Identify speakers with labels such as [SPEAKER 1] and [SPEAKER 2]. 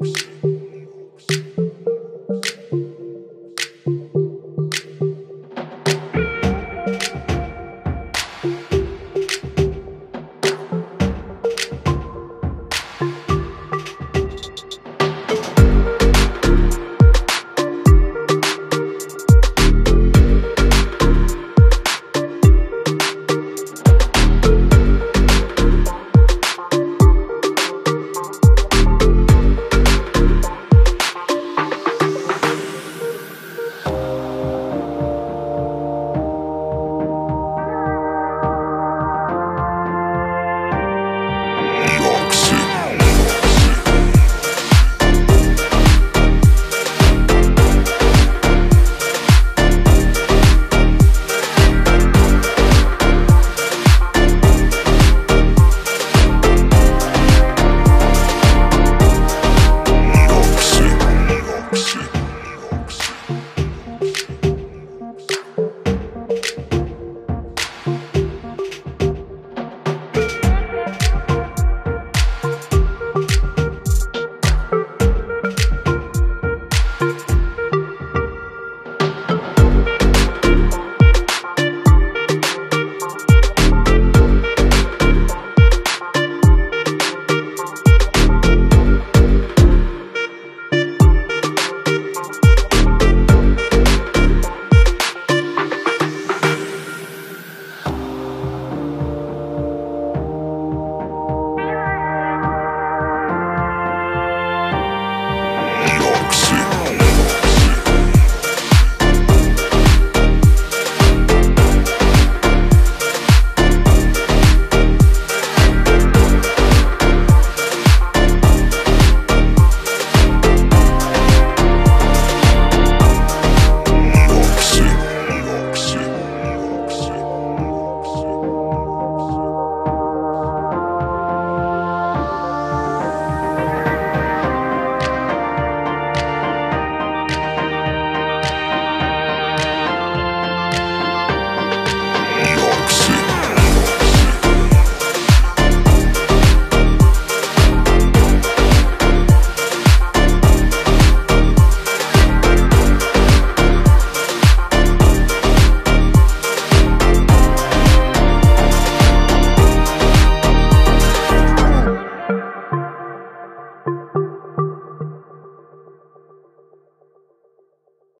[SPEAKER 1] you